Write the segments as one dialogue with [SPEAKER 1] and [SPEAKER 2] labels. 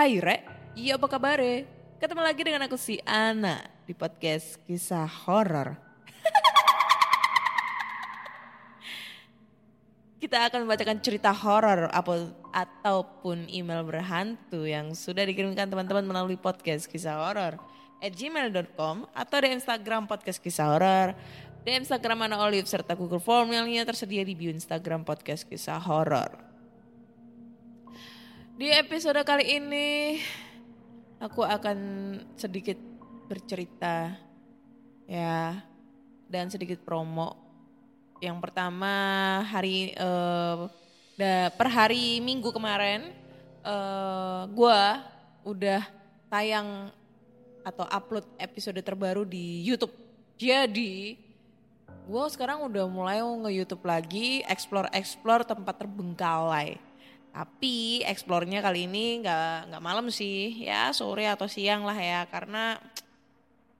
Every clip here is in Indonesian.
[SPEAKER 1] Hai Re, iya apa kabar Ketemu lagi dengan aku si Ana di podcast kisah horor. Kita akan membacakan cerita horor ataupun email berhantu yang sudah dikirimkan teman-teman melalui podcast kisah horor at gmail.com atau di Instagram podcast kisah horor, di Instagram Ana Olive serta Google Form yang lainnya tersedia di bio Instagram podcast kisah horor. Di episode kali ini aku akan sedikit bercerita ya dan sedikit promo. Yang pertama hari eh, da- per hari Minggu kemarin eh gua udah tayang atau upload episode terbaru di YouTube. Jadi gue sekarang udah mulai nge-YouTube lagi, explore-explore tempat terbengkalai. Tapi explore-nya kali ini nggak nggak malam sih, ya sore atau siang lah ya, karena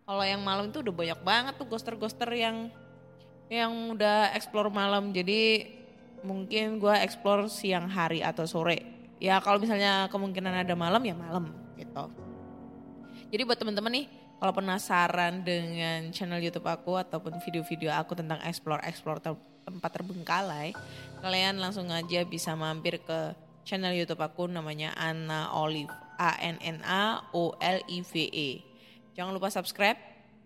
[SPEAKER 1] kalau yang malam itu udah banyak banget tuh ghoster-ghoster yang yang udah explore malam. Jadi mungkin gue explore siang hari atau sore. Ya kalau misalnya kemungkinan ada malam ya malam gitu. Jadi buat teman-teman nih, kalau penasaran dengan channel YouTube aku ataupun video-video aku tentang explore-explore tempat terbengkalai, kalian langsung aja bisa mampir ke channel YouTube aku namanya Anna Olive, A N N A O L I V E. Jangan lupa subscribe,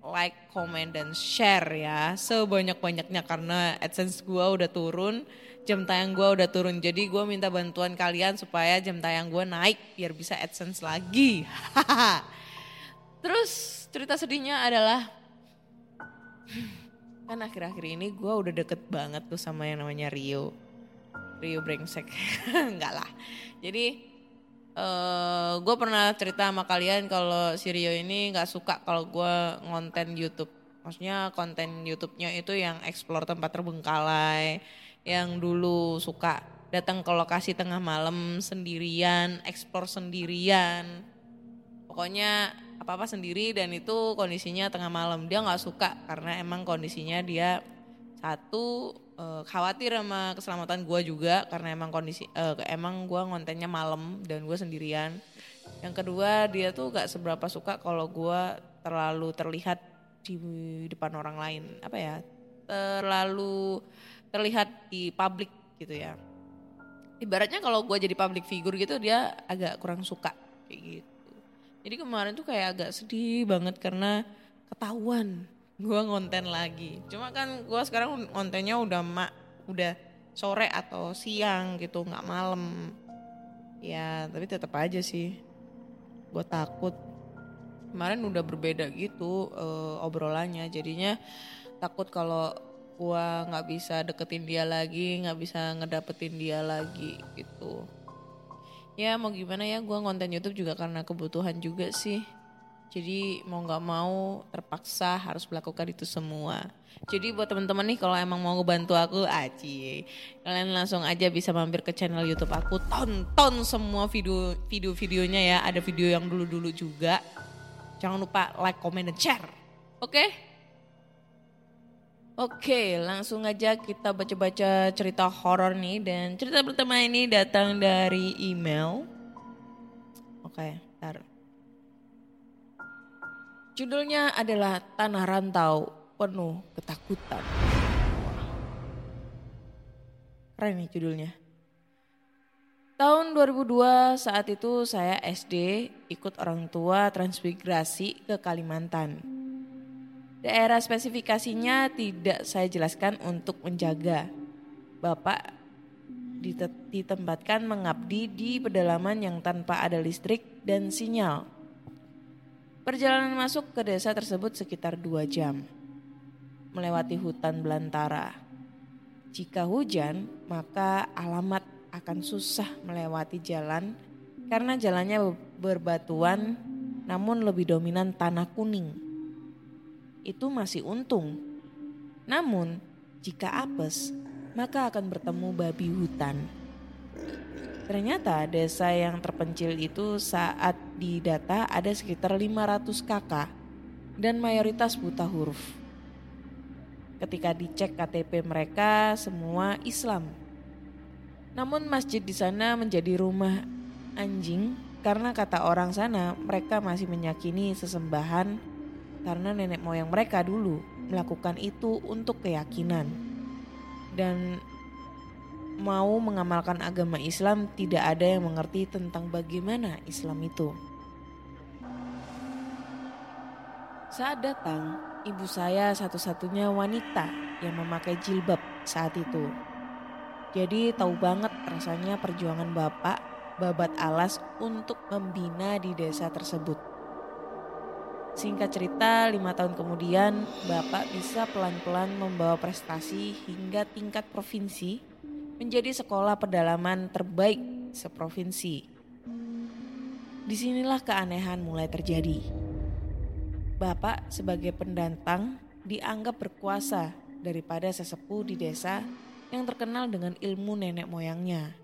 [SPEAKER 1] like, comment dan share ya sebanyak-banyaknya karena AdSense gua udah turun, jam tayang gua udah turun. Jadi gua minta bantuan kalian supaya jam tayang gua naik biar bisa AdSense lagi. Terus cerita sedihnya adalah kan akhir-akhir ini gue udah deket banget tuh sama yang namanya Rio. Rio brengsek, enggak lah. Jadi eh gue pernah cerita sama kalian kalau si Rio ini nggak suka kalau gue ngonten YouTube. Maksudnya konten YouTube-nya itu yang explore tempat terbengkalai, yang dulu suka datang ke lokasi tengah malam sendirian, explore sendirian, pokoknya apa-apa sendiri dan itu kondisinya tengah malam. Dia nggak suka karena emang kondisinya dia satu eh, khawatir sama keselamatan gua juga karena emang kondisi eh, emang gua ngontennya malam dan gue sendirian. Yang kedua dia tuh gak seberapa suka kalau gua terlalu terlihat di depan orang lain. Apa ya? Terlalu terlihat di publik gitu ya. Ibaratnya kalau gue jadi public figure gitu dia agak kurang suka kayak gitu jadi kemarin tuh kayak agak sedih banget karena ketahuan gue ngonten lagi. Cuma kan gue sekarang ngontennya udah mak udah sore atau siang gitu nggak malam. Ya tapi tetap aja sih gue takut. Kemarin udah berbeda gitu eh, obrolannya jadinya takut kalau gue nggak bisa deketin dia lagi nggak bisa ngedapetin dia lagi gitu ya mau gimana ya gue konten YouTube juga karena kebutuhan juga sih Jadi mau nggak mau terpaksa harus melakukan itu semua. Jadi buat teman-teman nih kalau emang mau ngebantu aku, aci, kalian langsung aja bisa mampir ke channel YouTube aku, tonton semua video video-videonya ya. Ada video yang dulu-dulu juga. Jangan lupa like, comment, dan share. Oke? Oke, langsung aja kita baca-baca cerita horor nih dan cerita pertama ini datang dari email. Oke, ntar. Judulnya adalah Tanah Rantau Penuh Ketakutan. Keren nih judulnya. Tahun 2002 saat itu saya SD ikut orang tua transmigrasi ke Kalimantan. Daerah spesifikasinya tidak saya jelaskan untuk menjaga. Bapak ditempatkan mengabdi di pedalaman yang tanpa ada listrik dan sinyal. Perjalanan masuk ke desa tersebut sekitar dua jam. Melewati hutan belantara. Jika hujan, maka alamat akan susah melewati jalan karena jalannya berbatuan namun lebih dominan tanah kuning. Itu masih untung. Namun, jika apes, maka akan bertemu babi hutan. Ternyata desa yang terpencil itu saat didata ada sekitar 500 kakak dan mayoritas buta huruf. Ketika dicek KTP mereka semua Islam. Namun masjid di sana menjadi rumah anjing karena kata orang sana mereka masih menyakini sesembahan karena nenek moyang mereka dulu melakukan itu untuk keyakinan. Dan mau mengamalkan agama Islam tidak ada yang mengerti tentang bagaimana Islam itu. Saat datang, ibu saya satu-satunya wanita yang memakai jilbab saat itu. Jadi tahu banget rasanya perjuangan bapak babat alas untuk membina di desa tersebut. Singkat cerita, lima tahun kemudian Bapak bisa pelan-pelan membawa prestasi hingga tingkat provinsi menjadi sekolah pedalaman terbaik seprovinsi. Di sinilah keanehan mulai terjadi. Bapak sebagai pendatang dianggap berkuasa daripada sesepuh di desa yang terkenal dengan ilmu nenek moyangnya.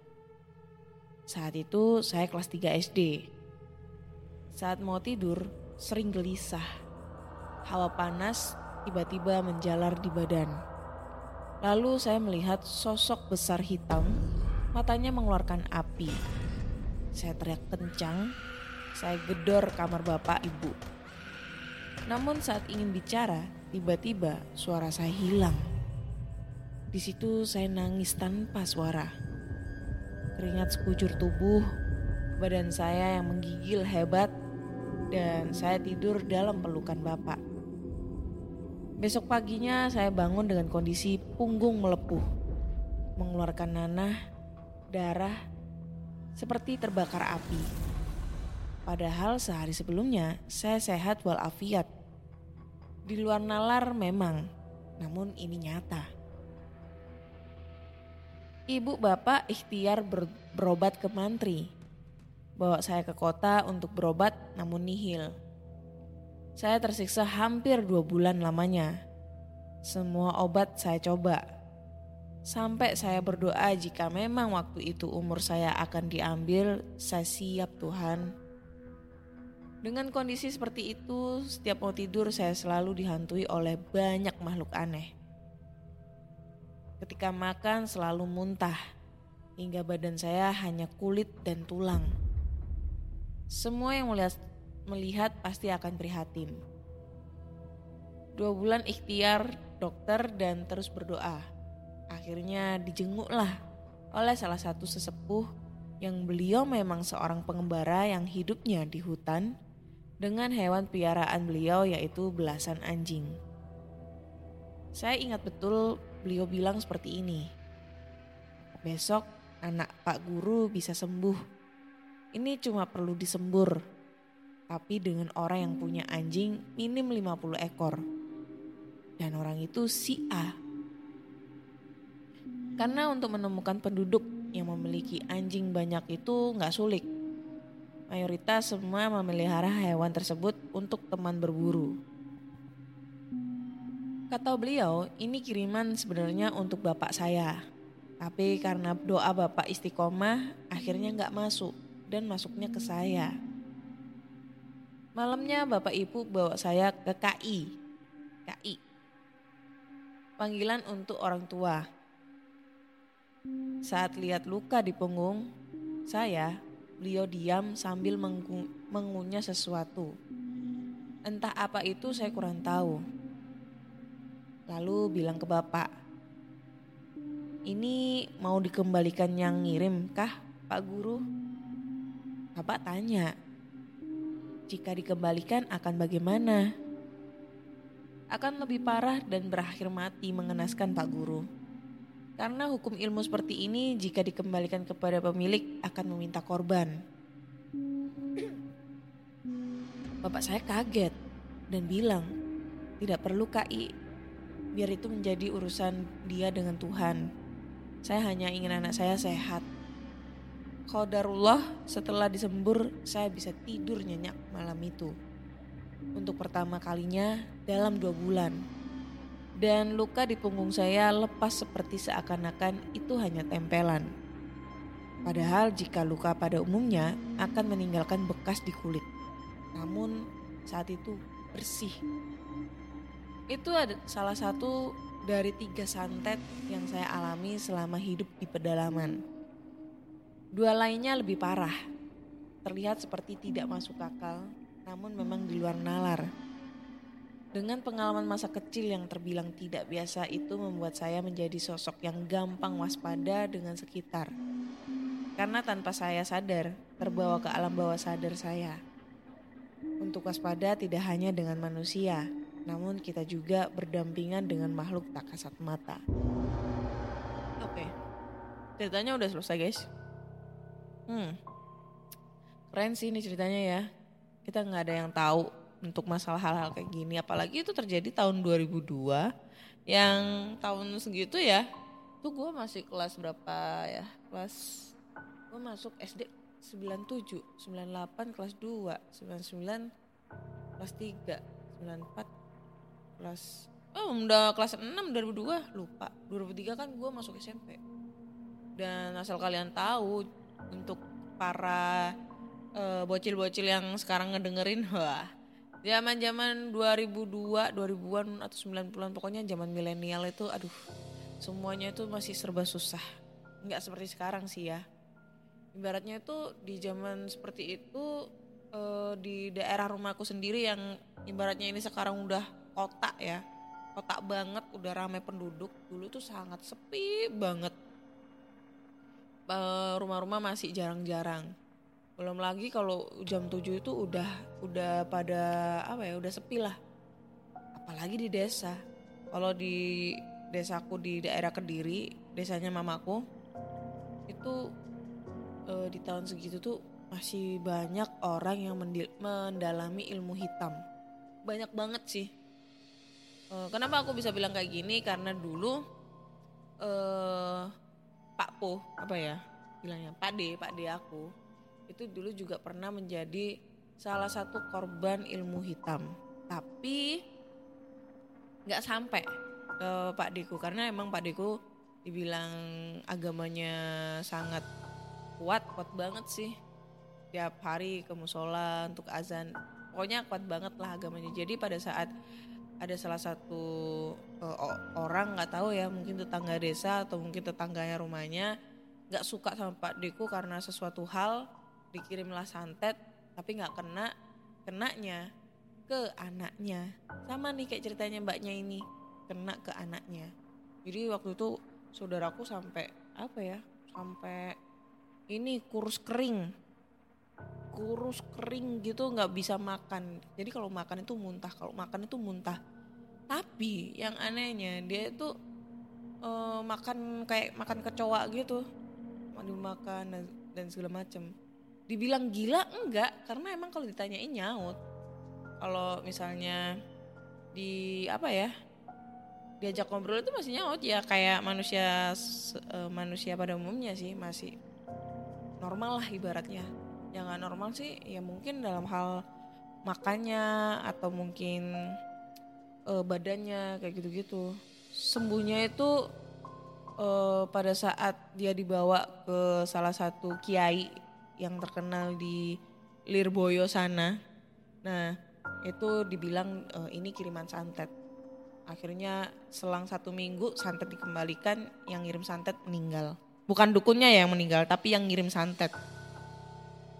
[SPEAKER 1] Saat itu saya kelas 3 SD. Saat mau tidur, sering gelisah. Hawa panas tiba-tiba menjalar di badan. Lalu saya melihat sosok besar hitam, matanya mengeluarkan api. Saya teriak kencang, saya gedor kamar bapak ibu. Namun saat ingin bicara, tiba-tiba suara saya hilang. Di situ saya nangis tanpa suara. Keringat sekujur tubuh, badan saya yang menggigil hebat dan saya tidur dalam pelukan bapak. Besok paginya saya bangun dengan kondisi punggung melepuh, mengeluarkan nanah, darah, seperti terbakar api. Padahal sehari sebelumnya saya sehat walafiat. Di luar nalar memang, namun ini nyata. Ibu bapak ikhtiar ber berobat ke mantri bawa saya ke kota untuk berobat namun nihil. Saya tersiksa hampir dua bulan lamanya. Semua obat saya coba. Sampai saya berdoa jika memang waktu itu umur saya akan diambil, saya siap Tuhan. Dengan kondisi seperti itu, setiap mau tidur saya selalu dihantui oleh banyak makhluk aneh. Ketika makan selalu muntah, hingga badan saya hanya kulit dan tulang. Semua yang melihat, melihat pasti akan prihatin. Dua bulan ikhtiar dokter dan terus berdoa. Akhirnya dijenguklah oleh salah satu sesepuh yang beliau memang seorang pengembara yang hidupnya di hutan dengan hewan piaraan beliau yaitu belasan anjing. Saya ingat betul beliau bilang seperti ini. Besok anak Pak Guru bisa sembuh ini cuma perlu disembur. Tapi dengan orang yang punya anjing minim 50 ekor. Dan orang itu si A. Karena untuk menemukan penduduk yang memiliki anjing banyak itu nggak sulit. mayoritas semua memelihara hewan tersebut untuk teman berburu. Kata beliau, ini kiriman sebenarnya untuk bapak saya. Tapi karena doa bapak istiqomah, akhirnya nggak masuk dan masuknya ke saya. Malamnya bapak ibu bawa saya ke KI. KI. Panggilan untuk orang tua. Saat lihat luka di punggung saya, beliau diam sambil mengunyah sesuatu. Entah apa itu saya kurang tahu. Lalu bilang ke bapak, ini mau dikembalikan yang ngirim kah Pak Guru? Bapak tanya, jika dikembalikan akan bagaimana? Akan lebih parah dan berakhir mati mengenaskan Pak Guru. Karena hukum ilmu seperti ini jika dikembalikan kepada pemilik akan meminta korban. Bapak saya kaget dan bilang, tidak perlu KI, biar itu menjadi urusan dia dengan Tuhan. Saya hanya ingin anak saya sehat. Qadarullah setelah disembur saya bisa tidur nyenyak malam itu. Untuk pertama kalinya dalam dua bulan. Dan luka di punggung saya lepas seperti seakan-akan itu hanya tempelan. Padahal jika luka pada umumnya akan meninggalkan bekas di kulit. Namun saat itu bersih. Itu ada salah satu dari tiga santet yang saya alami selama hidup di pedalaman. Dua lainnya lebih parah. Terlihat seperti tidak masuk akal, namun memang di luar nalar. Dengan pengalaman masa kecil yang terbilang tidak biasa itu membuat saya menjadi sosok yang gampang waspada dengan sekitar. Karena tanpa saya sadar, terbawa ke alam bawah sadar saya. Untuk waspada tidak hanya dengan manusia, namun kita juga berdampingan dengan makhluk tak kasat mata. Oke, ceritanya udah selesai guys. Hmm, keren sih ini ceritanya ya. Kita nggak ada yang tahu untuk masalah hal-hal kayak gini. Apalagi itu terjadi tahun 2002 yang tahun segitu ya. Tuh gue masih kelas berapa ya? Kelas gue masuk SD 97, 98 kelas 2, 99 kelas 3, 94 kelas Oh udah kelas 6 2002 lupa 2003 kan gue masuk SMP Dan asal kalian tahu Untuk para eh, bocil-bocil yang sekarang ngedengerin Wah. Zaman zaman 2002 2000-an atau 90-an pokoknya zaman milenial itu aduh semuanya itu masih serba susah. Nggak seperti sekarang sih ya. Ibaratnya itu di zaman seperti itu eh, di daerah rumahku sendiri yang ibaratnya ini sekarang udah kota ya kota banget udah ramai penduduk dulu tuh sangat sepi banget rumah-rumah masih jarang-jarang. Belum lagi kalau jam 7 itu udah udah pada apa ya udah sepi lah. Apalagi di desa. Kalau di desaku di daerah Kediri desanya mamaku itu eh, di tahun segitu tuh masih banyak orang yang mendalami ilmu hitam. Banyak banget sih. Eh, kenapa aku bisa bilang kayak gini? Karena dulu eh Pak Po apa ya bilangnya? Pak D Pak D aku. Itu dulu juga pernah menjadi salah satu korban ilmu hitam. Tapi nggak sampai ke Pak Deku karena emang Pak Deku dibilang agamanya sangat kuat kuat banget sih. Tiap hari ke musola untuk azan. Pokoknya kuat banget lah agamanya. Jadi pada saat ada salah satu o- orang nggak tahu ya mungkin tetangga desa atau mungkin tetangganya rumahnya nggak suka sama Pak Deku karena sesuatu hal dikirimlah santet tapi nggak kena kenanya ke anaknya. Sama nih kayak ceritanya mbaknya ini kena ke anaknya. Jadi waktu itu saudaraku sampai apa ya sampai ini kurus kering. Kurus kering gitu nggak bisa makan. Jadi kalau makan itu muntah kalau makan itu muntah tapi yang anehnya dia itu eh, makan kayak makan kecoa gitu. Mau dimakan dan, dan segala macem. Dibilang gila enggak. Karena emang kalau ditanyain nyaut. Kalau misalnya di apa ya diajak ngobrol itu masih nyaut. Ya kayak manusia eh, manusia pada umumnya sih masih normal lah ibaratnya. Yang nggak normal sih ya mungkin dalam hal makannya atau mungkin eh, badannya kayak gitu-gitu. Sembuhnya itu eh, pada saat dia dibawa ke salah satu kiai yang terkenal di Lirboyo sana. Nah itu dibilang eh, ini kiriman santet. Akhirnya selang satu minggu santet dikembalikan yang ngirim santet meninggal. Bukan dukunnya ya yang meninggal tapi yang ngirim santet.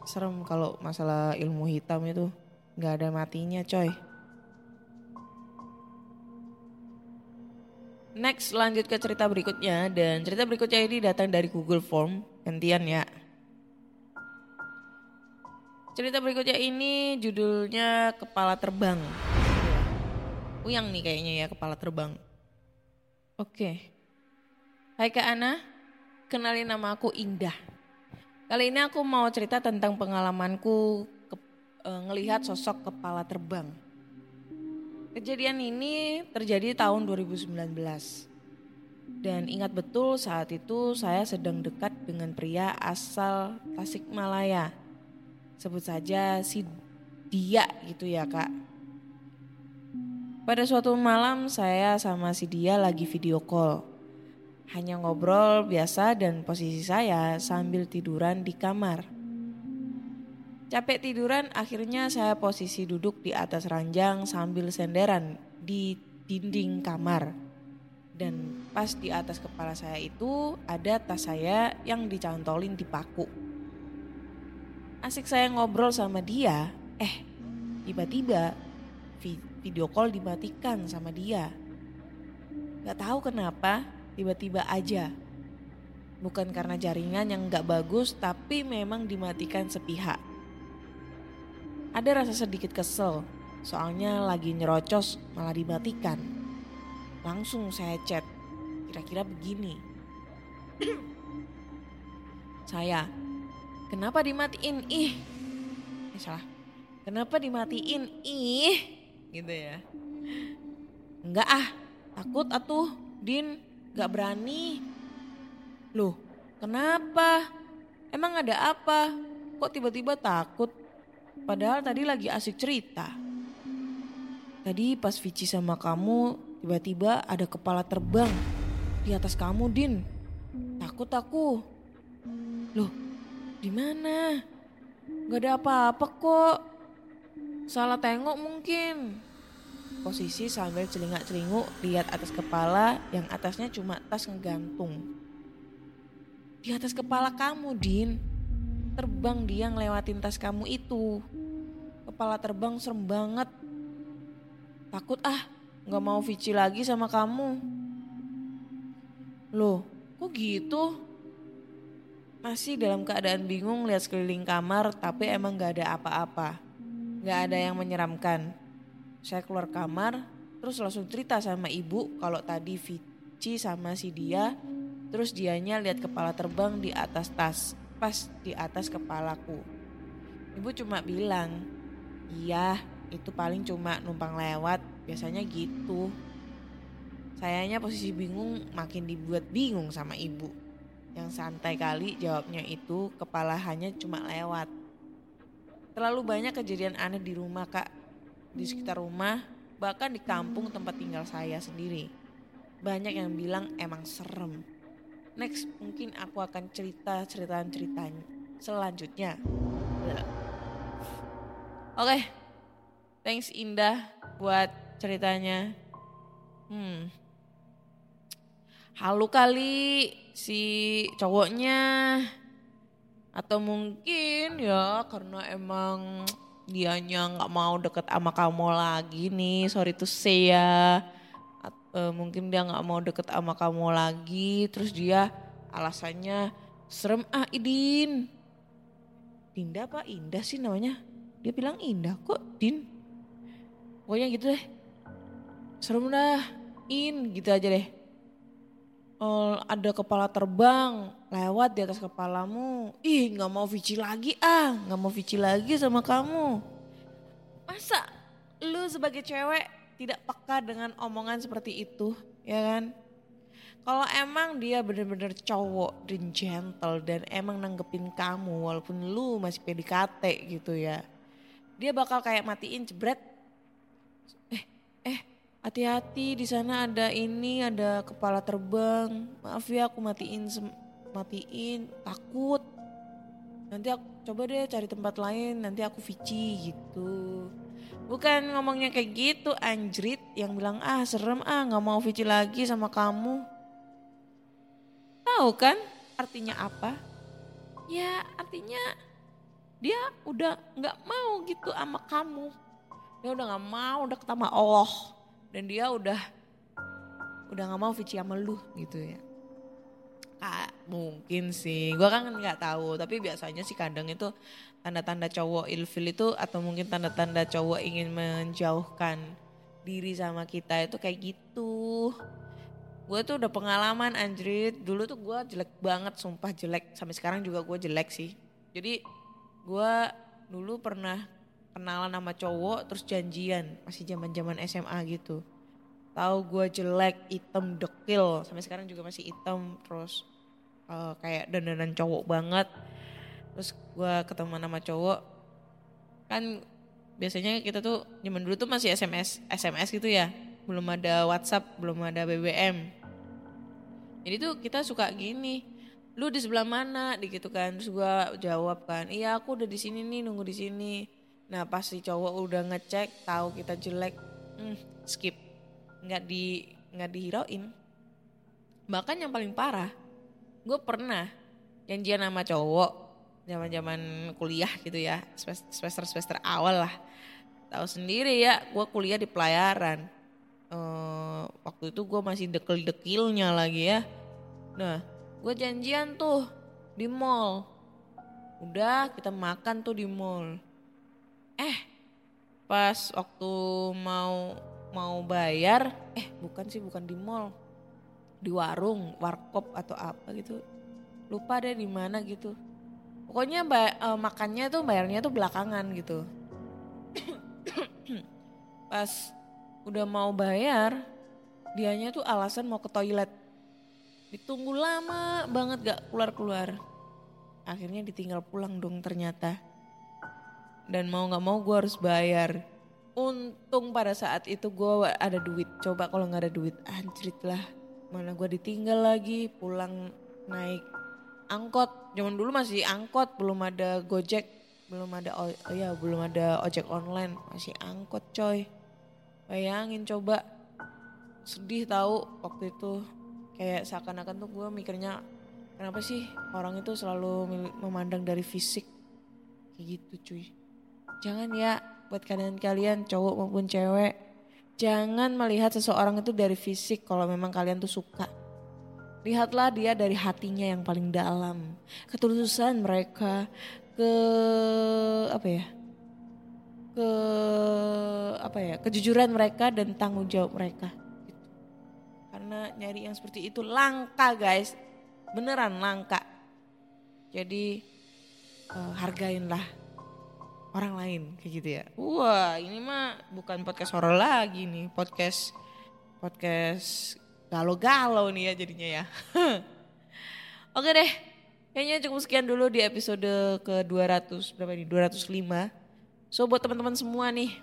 [SPEAKER 1] Serem kalau masalah ilmu hitam itu. Nggak ada matinya coy Next lanjut ke cerita berikutnya dan cerita berikutnya ini datang dari Google Form gantian ya. Cerita berikutnya ini judulnya Kepala Terbang. Uyang nih kayaknya ya kepala terbang. Oke. Hai Kak Ana, kenalin nama aku Indah. Kali ini aku mau cerita tentang pengalamanku ke- eh, ngelihat sosok kepala terbang. Kejadian ini terjadi tahun 2019. Dan ingat betul saat itu saya sedang dekat dengan pria asal Tasikmalaya. Sebut saja si dia gitu ya kak. Pada suatu malam saya sama si dia lagi video call. Hanya ngobrol biasa dan posisi saya sambil tiduran di kamar. Capek tiduran akhirnya saya posisi duduk di atas ranjang sambil senderan di dinding kamar. Dan pas di atas kepala saya itu ada tas saya yang dicantolin di paku. Asik saya ngobrol sama dia, eh tiba-tiba vi- video call dimatikan sama dia. Gak tahu kenapa, tiba-tiba aja. Bukan karena jaringan yang gak bagus, tapi memang dimatikan sepihak. Ada rasa sedikit kesel, soalnya lagi nyerocos malah dimatikan. Langsung saya chat, kira-kira begini. saya, kenapa dimatiin ih? Eh salah, kenapa dimatiin ih? Gitu ya. Enggak ah, takut atuh, Din, gak berani. Loh, kenapa? Emang ada apa? Kok tiba-tiba takut? Padahal tadi lagi asik cerita. Tadi pas Vici sama kamu, tiba-tiba ada kepala terbang di atas kamu, Din. Takut aku. Loh, di mana? Gak ada apa-apa kok. Salah tengok mungkin. Posisi sambil celingak-celinguk lihat atas kepala yang atasnya cuma tas ngegantung. Di atas kepala kamu, Din. Terbang dia ngelewatin tas kamu itu. Kepala terbang serem banget. Takut ah, gak mau Vici lagi sama kamu. Loh, kok gitu? Masih dalam keadaan bingung lihat sekeliling kamar tapi emang gak ada apa-apa. Gak ada yang menyeramkan. Saya keluar kamar terus langsung cerita sama ibu kalau tadi Vici sama si dia terus dianya lihat kepala terbang di atas tas pas di atas kepalaku. Ibu cuma bilang, iya itu paling cuma numpang lewat biasanya gitu. Sayanya posisi bingung makin dibuat bingung sama ibu. Yang santai kali jawabnya itu kepala hanya cuma lewat. Terlalu banyak kejadian aneh di rumah kak. Di sekitar rumah, bahkan di kampung tempat tinggal saya sendiri. Banyak yang bilang emang serem. Next mungkin aku akan cerita ceritaan ceritanya selanjutnya. Oke, thanks Indah buat ceritanya. Hmm, halu kali si cowoknya atau mungkin ya karena emang dianya nggak mau deket sama kamu lagi nih sorry to say ya Eh, mungkin dia nggak mau deket sama kamu lagi terus dia alasannya serem. Ah Idin. Dinda apa Indah sih namanya? Dia bilang Indah kok Din. Pokoknya gitu deh. Serem dah In gitu aja deh. Oh, ada kepala terbang lewat di atas kepalamu. Ih, nggak mau Vici lagi ah, nggak mau Vici lagi sama kamu. Masa lu sebagai cewek tidak peka dengan omongan seperti itu, ya kan? Kalau emang dia bener-bener cowok dan gentle dan emang nanggepin kamu walaupun lu masih PDKT gitu ya. Dia bakal kayak matiin jebret. Eh, eh, hati-hati di sana ada ini, ada kepala terbang. Maaf ya aku matiin matiin takut. Nanti aku coba deh cari tempat lain, nanti aku Vici gitu. Bukan ngomongnya kayak gitu anjrit yang bilang ah serem ah nggak mau Vici lagi sama kamu. Tahu kan artinya apa? Ya artinya dia udah nggak mau gitu sama kamu. Dia udah nggak mau udah ketemu Allah dan dia udah udah nggak mau Vici sama lu gitu ya. Kak, mungkin sih, gue kan nggak tahu. Tapi biasanya sih kadang itu tanda-tanda cowok ilfil itu atau mungkin tanda-tanda cowok ingin menjauhkan diri sama kita itu kayak gitu. Gue tuh udah pengalaman anjrit. Dulu tuh gue jelek banget, sumpah jelek. Sampai sekarang juga gue jelek sih. Jadi gue dulu pernah kenalan sama cowok terus janjian masih zaman-zaman SMA gitu. Tahu gue jelek, hitam, dekil. Sampai sekarang juga masih hitam terus eh, kayak dandanan cowok banget. Terus gue ketemu sama cowok. Kan biasanya kita tuh zaman dulu tuh masih SMS SMS gitu ya. Belum ada WhatsApp, belum ada BBM. Jadi tuh kita suka gini, lu di sebelah mana? Gitu kan. Terus gua jawab kan iya aku udah di sini nih nunggu di sini. Nah pas si cowok udah ngecek tahu kita jelek hmm, skip. Nggak di nggak dihirauin bahkan yang paling parah gue pernah janjian sama cowok zaman zaman kuliah gitu ya semester semester awal lah. Tahu sendiri ya gue kuliah di pelayaran. Eh, waktu itu gue masih dekil-dekilnya lagi ya. Nah gue janjian tuh di mall. Udah kita makan tuh di mall. Eh pas waktu mau mau bayar eh bukan sih bukan di mall. Di warung warkop atau apa gitu. Lupa deh di mana gitu pokoknya eh, makannya tuh bayarnya tuh belakangan gitu. Pas udah mau bayar dianya tuh alasan mau ke toilet. Ditunggu lama banget gak keluar-keluar. Akhirnya ditinggal pulang dong ternyata. Dan mau nggak mau gue harus bayar. Untung pada saat itu gue ada duit. Coba kalau nggak ada duit anjrit lah. Mana gue ditinggal lagi pulang naik angkot. Zaman dulu masih angkot belum ada gojek belum ada oh ya belum ada ojek online. Masih angkot coy. Bayangin coba. Sedih tahu waktu itu. Kayak seakan-akan tuh gue mikirnya kenapa sih orang itu selalu memandang dari fisik? Kayak gitu cuy. Jangan ya buat kalian-kalian cowok maupun cewek. Jangan melihat seseorang itu dari fisik kalau memang kalian tuh suka lihatlah dia dari hatinya yang paling dalam. Ketulusan mereka ke apa ya? Ke apa ya? Kejujuran mereka dan tanggung jawab mereka. Karena nyari yang seperti itu langka guys. Beneran langka. Jadi eh, hargainlah orang lain kayak gitu ya. Wah ini mah bukan podcast horor lagi nih. Podcast podcast galau-galau nih ya jadinya ya. Oke deh kayaknya cukup sekian dulu di episode ke 200 berapa nih 205 So buat teman-teman semua nih,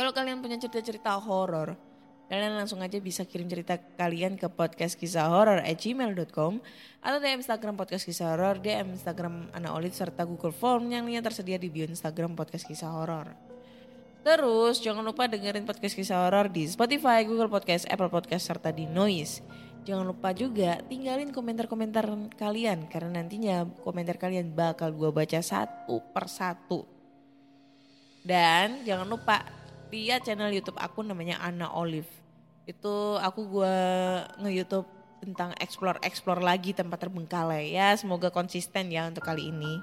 [SPEAKER 1] kalau kalian punya cerita-cerita horor, kalian langsung aja bisa kirim cerita kalian ke podcast kisah horor at gmail.com atau DM Instagram podcast kisah horor, DM Instagram Ana Olit serta Google Form yang linknya tersedia di bio Instagram podcast kisah horor. Terus jangan lupa dengerin podcast kisah horor di Spotify, Google Podcast, Apple Podcast serta di Noise. Jangan lupa juga tinggalin komentar-komentar kalian karena nantinya komentar kalian bakal gue baca satu per satu. Dan jangan lupa lihat channel YouTube aku namanya Anna Olive. Itu aku gue nge-YouTube tentang explore-explore lagi tempat terbengkalai ya. Semoga konsisten ya untuk kali ini.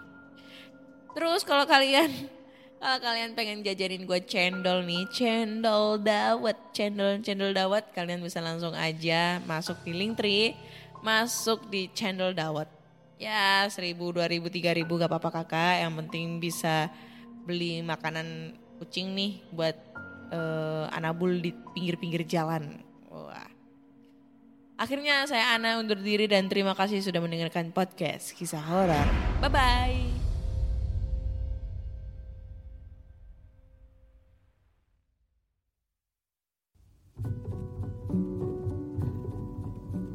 [SPEAKER 1] Terus kalau kalian kalau kalian pengen jajarin gue cendol nih, cendol dawet, cendol cendol dawet, kalian bisa langsung aja masuk di link tree, masuk di cendol dawet. Ya seribu, dua ribu, tiga ribu gak apa-apa kakak, yang penting bisa beli makanan kucing nih buat eh, anabul di pinggir-pinggir jalan. Wah. Akhirnya saya Ana undur diri dan terima kasih sudah mendengarkan podcast kisah horor. Bye bye.